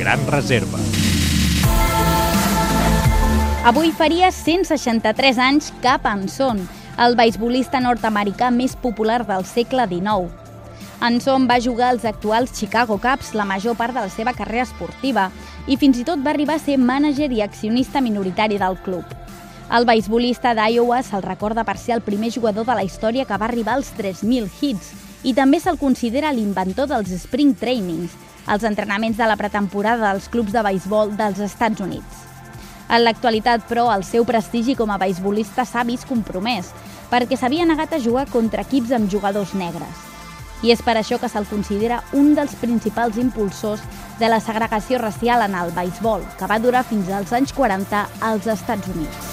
gran reserva. Avui faria 163 anys Cap Anson, el beisbolista nord-americà més popular del segle XIX. Anson va jugar als actuals Chicago Cubs la major part de la seva carrera esportiva i fins i tot va arribar a ser mànager i accionista minoritari del club. El beisbolista d'Iowa se'l recorda per ser el primer jugador de la història que va arribar als 3.000 hits i també se'l considera l'inventor dels Spring Trainings, els entrenaments de la pretemporada dels clubs de beisbol dels Estats Units. En l'actualitat, però, el seu prestigi com a beisbolista s'ha vist compromès, perquè s'havia negat a jugar contra equips amb jugadors negres. I és per això que se'l considera un dels principals impulsors de la segregació racial en el beisbol, que va durar fins als anys 40 als Estats Units.